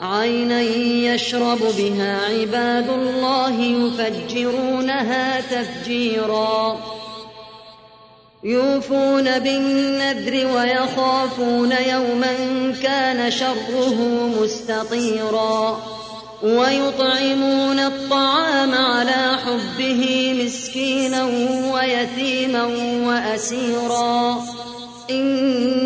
عينا يشرب بها عباد الله يفجرونها تفجيرا يوفون بالنذر ويخافون يوما كان شره مستطيرا ويطعمون الطعام على حبه مسكينا ويتيما واسيرا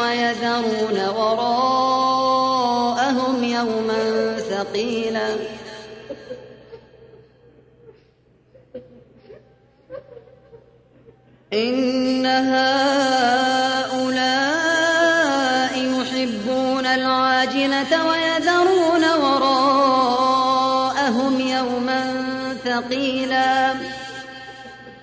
ويذرون وراءهم يوما ثقيلا. إن هؤلاء يحبون العاجلة ويذرون وراءهم يوما ثقيلا.